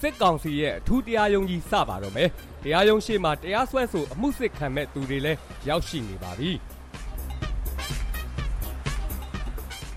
စစ်ကောင်စီရဲ့အထူးတရားရုံးကြီးစပါတော့မယ်တရားရုံးရှိမှတရားစွဲဆိုအမှုစစ်ခံမဲ့သူတွေလည်းရောက်ရှိနေပါပြီ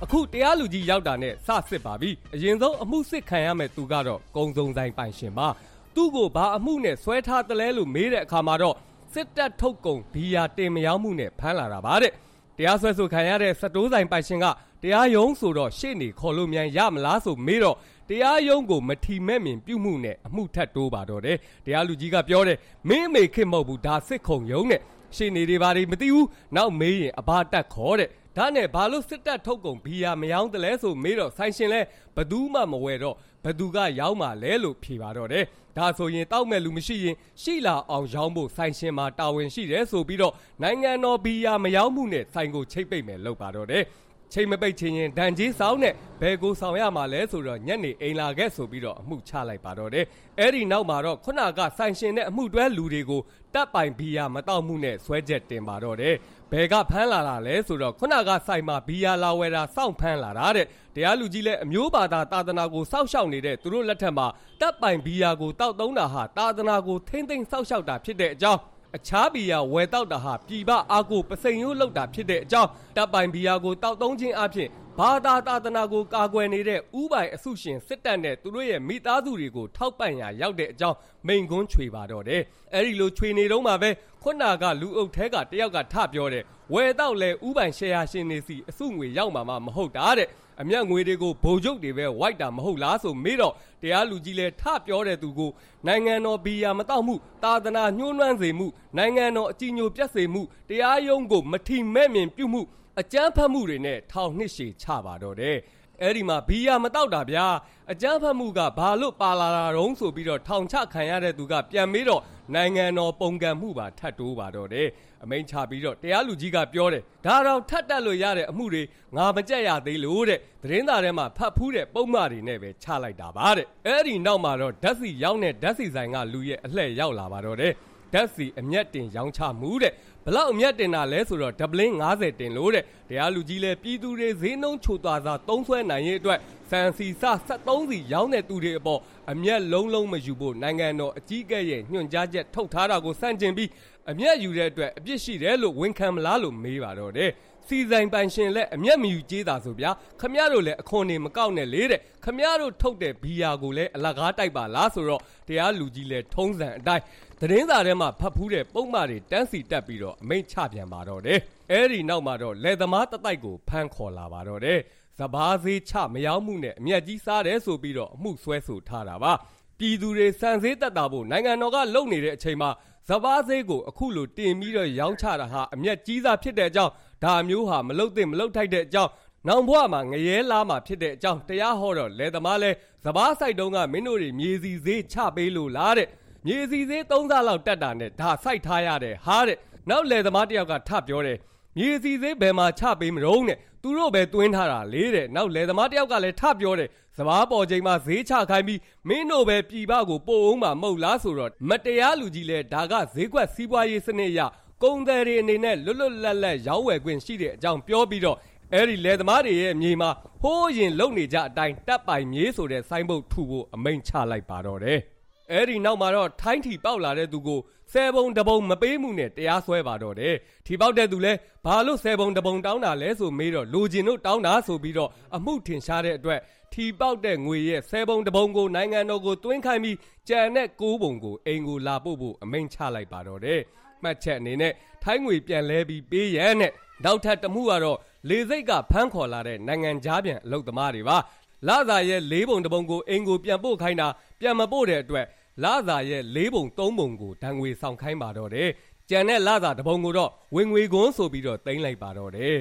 အခုတရားလူကြီးရောက်တာနဲ့စစစ်ပါပြီအရင်ဆုံးအမှုစစ်ခံရမဲ့သူကတော့ကုံစုံဆိုင်ပိုင်ရှင်ပါသူ့ကိုဘာအမှုနဲ့ဆွဲထားတလဲလို့မေးတဲ့အခါမှာတော့စစ်တပ်ထုတ်ကုန်ဘီယာတင်မယောင်းမှုနဲ့ဖမ်းလာတာပါတဲ့တရားစွဲဆိုခံရတဲ့စတိုးဆိုင်ပိုင်ရှင်ကတရားရုံးဆိုတော့ရှေ့နေခေါ်လို့မြန်ရမလားဆိုမေးတော့ တရားရုံးကိုမထီမဲ့မြင်ပြုမှုနဲ့အမှုထပ်တိုးပါတော့တယ်တရားလူကြီးကပြောတယ်မင်းမေခင်မဟုတ်ဘူးဒါစစ်ခုံရုံးနဲ့ရှေ့နေတွေဘာတွေမသိဘူးနောက်မေးရင်အဘာတက်ခေါ်တဲ့ဒါနဲ့ဘာလို့စစ်တပ်ထုတ်ကုန်ဘီယာမယောင်းတလဲဆိုမေးတော့ဆိုင်ရှင်လဲဘသူမှမဝယ်တော့ဘသူကရောင်းမှလဲလို့ဖြေပါတော့တယ်ဒါဆိုရင်တောက်မဲ့လူမရှိရင်ရှိလာအောင်ရောင်းဖို့ဆိုင်ရှင်မှာတာဝန်ရှိတယ်ဆိုပြီးတော့နိုင်ငံတော်ဘီယာမယောင်းမှုနဲ့ဆိုင်ကိုချိတ်ပိတ်မယ်လုပ်ပါတော့တယ် ချိန်မပိတ်ချင်းရင်ဒဏ်ကြီးဆောင်နဲ့ဘယ်ကိုဆောင်ရမှာလဲဆိုတော့ညနေအိမ်လာခဲ့ဆိုပြီးတော့အမှုချလိုက်ပါတော့တယ်အဲ့ဒီနောက်မှာတော့ခုနကဆိုင်ရှင်နဲ့အမှုတွဲလူတွေကိုတပ်ပိုင်ဘီယာမတောက်မှုနဲ့ဆွဲချက်တင်ပါတော့တယ်ဘယ်ကဖမ်းလာတာလဲဆိုတော့ခုနကဆိုင်မှာဘီယာလာဝယ်တာစောင့်ဖမ်းလာတာတဲ့တရားလူကြီးလည်းအမျိုးဘာသာတာသနာကိုစောင့်ရှောက်နေတဲ့သူတို့လက်ထက်မှာတပ်ပိုင်ဘီယာကိုတောက်သုံးတာဟာတာသနာကိုထိမ့်သိမ့်စောင့်ရှောက်တာဖြစ်တဲ့အကြောင်း အခြားဘီယာဝယ်တောက်တာဟာပြည်ပအားကိုပစိန်ရိုးလောက်တာဖြစ်တဲ့အကြောင်းတပ်ပိုင်ဘီယာကိုတောက်သုံးခြင်းအပြင်ဘာသာတာသနာကိုကာကွယ်နေတဲ့ဥပိုင်အစုရှင်စစ်တပ်နဲ့သူတို့ရဲ့မိသားစုတွေကိုထောက်ပံ့ရာရောက်တဲ့အကြောင်းမိန်ကွန်းချွေပါတော့တယ်။အဲဒီလိုချွေနေတော့မှပဲခုနကလူအုပ်ထဲကတယောက်ကထပြောတယ်ဝယ်တော့လဲဥပိုင်ရှယ်ယာရှင်နေစီအစုငွေရောက်မှာမဟုတ်တာတဲ့ အမျက်ငွေတွေကိုဗိုလ်ချုပ်တွေပဲဝိုက်တာမဟုတ်လားဆိုမေးတော့တရားလူကြီးလဲထပြောတဲ့သူကိုနိုင်ငံတော်ဘီယာမတောက်မှုတာသနာညှိုးနှွမ်းစေမှုနိုင်ငံတော်အကြီးညိုပြတ်စေမှုတရားရုံးကိုမထီမဲ့မြင်ပြုမှုအကြမ်းဖက်မှုတွေနဲ့ထောင်နှစ်ရှည်ချပါတော့တယ် အဲ့ဒီမှာဘီယာမတောက်တာဗျာအကြမ်းဖက်မှုကဘာလို့ပါလာတာတုံးဆိုပြီးတော့ထောင်ချခံရတဲ့သူကပြန်မေးတော့နိုင်ငံတော်ပုံကံမှုပါထတ်တိုးပါတော့တယ်အမိန်ချပြီးတော့တရားလူကြီးကပြောတယ်ဒါတော့ထတ်တက်လို့ရတဲ့အမှုတွေငါမကြက်ရသေးလို့တဲ့သတင်းသားထဲမှာဖတ်ဖူးတဲ့ပုံမှန်တွေနဲ့ပဲချလိုက်တာပါတဲ့အဲ့ဒီနောက်မှာတော့ဓာတ်စီရောက်တဲ့ဓာတ်စီဆိုင်ကလူရဲ့အလှည့်ရောက်လာပါတော့တယ်ဓာတ်စီအမျက်တင်ရောင်းချမှုတဲ့ ဘလောက်အမျက်တင်တာလဲဆိုတော့ဒပလင်း90တင်လို့တဲ့တရားလူကြီးလဲပြည်သူတွေဈေးနှုန်းချိုသွားစာသုံးဆွဲနိုင်ရေးအတွက်စံစီစ73စီရောင်းတဲ့သူတွေအပေါ်အမျက်လုံးလုံးမယူဖို့နိုင်ငံတော်အကြီးအကဲရဲ့ညွှန်ကြားချက်ထုတ်ထားတာကိုစန့်ကျင်ပြီးအမျက်ယူတဲ့အတွက်အပြစ်ရှိတယ်လို့ဝန်ခံမလားလို့မေးပါတော့တယ် စီဆိုင်ပိုင်ရှင်လည်းအမျက်မယူကြေးတာဆိုဗျာခမရတို့လည်းအခွန်နေမကောက်နဲ့လေတဲ့ခမရတို့ထုတ်တဲ့ဘီယာကိုလည်းအလကားတိုက်ပါလားဆိုတော့တရားလူကြီးလည်းထုံးစံအတိုင်းသတင်းစာထဲမှာဖတ်ဖူးတဲ့ပုံမှန်တွေတန်းစီတက်ပြီးတော့အမိန့်ချပြန်ပါတော့တယ်အဲ့ဒီနောက်မှာတော့လယ်သမားတတိုက်ကိုဖမ်းခေါ်လာပါတော့တယ်စဘာသေးချမရောက်မှုနဲ့အမျက်ကြီးစားတယ်ဆိုပြီးတော့အမှုဆွဲဆိုထားတာပါပြည်သူတွေစံစည်းတက်တာဖို့နိုင်ငံတော်ကလုပ်နေတဲ့အချိန်မှာစဘာသေးကိုအခုလိုတင်ပြီးတော့ရောင်းချတာဟာအမျက်ကြီးစားဖြစ်တဲ့အကြောင်း ဒါမျိုးဟာမလုတ်သင့်မလုတ်ထိုက်တဲ့အကြောင်းနောင်ဘွားမှာငရဲလားမှာဖြစ်တဲ့အကြောင်းတရားဟောတော့လေသမားလဲစဘာဆိုင်တုံးကမင်းတို့တွေမြေစီသေးချပေးလို့လားတဲ့မြေစီသေး၃စားလောက်တက်တာနဲ့ဒါစိုက်ထားရတယ်ဟာတဲ့နောက်လေသမားတယောက်ကထပြောတယ်မြေစီသေးဘယ်မှာချပေးမလို့တဲ့သူတို့ပဲတွင်းထားတာလေတဲ့နောက်လေသမားတယောက်ကလည်းထပြောတယ်စဘာပေါ်ချိန်မှာဈေးချခိုင်းပြီးမင်းတို့ပဲပြည်ပကိုပို့အောင်မှာမဟုတ်လားဆိုတော့မတရားလူကြီးလဲဒါကဈေးကွက်စီးပွားရေးစနစ်အရ ကုန်သည်တွေအနေနဲ့လွတ်လွတ်လပ်လပ်ရောင်းဝယ်ခွင့်ရှိတဲ့အကြောင်းပြောပြီးတော့အဲ့ဒီလယ်သမားတွေရဲ့မြေမှာဟိုးရင်လုံနေကြအတိုင်းတပ်ပိုင်မြေဆိုတဲ့ဆိုင်းဘုတ်ထူဖို့အမိန့်ချလိုက်ပါတော့တယ်အဲ့ဒီနောက်မှာတော့ထိုင်းထီပေါက်လာတဲ့သူကိုဆယ်ပုံတပုံမပေးမှုနဲ့တရားစွဲပါတော့တယ်ထီပေါက်တဲ့သူလဲဘာလို့ဆယ်ပုံတပုံတောင်းတာလဲဆိုမေးတော့လူကျင်တို့တောင်းတာဆိုပြီးတော့အမှုထင်ရှားတဲ့အတွက်ထီပေါက်တဲ့ငွေရဲ့ဆယ်ပုံတပုံကိုနိုင်ငံတော်ကိုတွင်းခိုင်းပြီးကြံတဲ့ကိုးပုံကိုအိမ်ကိုလာပို့ဖို့အမိန့်ချလိုက်ပါတော့တယ် မှတ်ချက်အနေနဲ့ထိုင်းငွေပြန်လဲပြီးပေးရန်နဲ့နောက်ထပ်တမှုကတော့လေစိတ်ကဖမ်းခေါ်လာတဲ့နိုင်ငံသားပြန်အလုတ်သမားတွေပါလာသာရဲ့လေးပုံတပုံကိုအင်ကိုပြန်ပို့ခိုင်းတာပြန်မပို့တဲ့အတွက်လာသာရဲ့လေးပုံသုံးပုံကိုဒဏ်ငွေဆောင်ခိုင်းပါတော့တယ်ကြံတဲ့လာသာတပုံကိုတော့ဝင်ငွေကွန်းဆိုပြီးတော့တင်လိုက်ပါတော့တယ်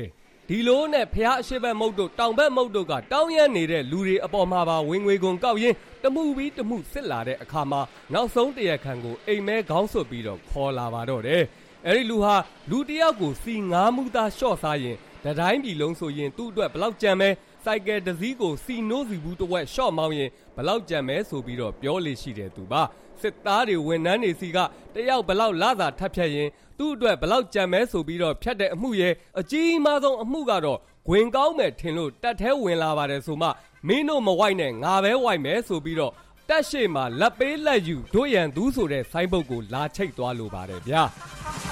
ဒီလိုနဲ့ဖះအရှိဘက်မုတ်တို့တောင်ဘက်မုတ်တို့ကတောင်းရမ်းနေတဲ့လူတွေအပေါ်မှာပါဝင်ငွေကုန်ကောက်ရင်တမှုပြီးတမှုစစ်လာတဲ့အခါမှာနောက်ဆုံးတရခန့်ကိုအိမ်မဲခေါင်းဆွတ်ပြီးတော့ခေါ်လာပါတော့တယ်အဲ့ဒီလူဟာလူတယောက်ကိုစီငါးမှုသားရှော့စားရင်တတိုင်းပြည်လုံးဆိုရင်သူ့အတွက်ဘလောက်ကြံမဲ စိုက်ကယ်တစ်စီးကိုစီနိုးစီဘူးတစ်ဝက်ရှော့မောင်းရင်ဘလောက်ကြံမဲဆိုပြီးတော့ပြောလေရှိတယ်သူပါစစ်သားတွေဝန်ထမ်းတွေစီကတယောက်ဘလောက်လာသာထပ်ဖြတ်ရင်သူ့အတွက်ဘလောက်ကြံမဲဆိုပြီးတော့ဖြတ်တဲ့အမှုရဲ့အကြီးမားဆုံးအမှုကတော့ဂွင်ကောင်းမယ်ထင်လို့တက်သေးဝင်လာပါတယ်ဆိုမှမင်းတို့မဝိုက်နဲ့ငါပဲဝိုက်မယ်ဆိုပြီးတော့တတက်ရှိမှာလက်ပေးလက်ယူတို့ရန်သူဆိုတဲ့ဆိုင်းဘုတ်ကိုလာချိတ်သွားလိုပါတယ်ဗျာ။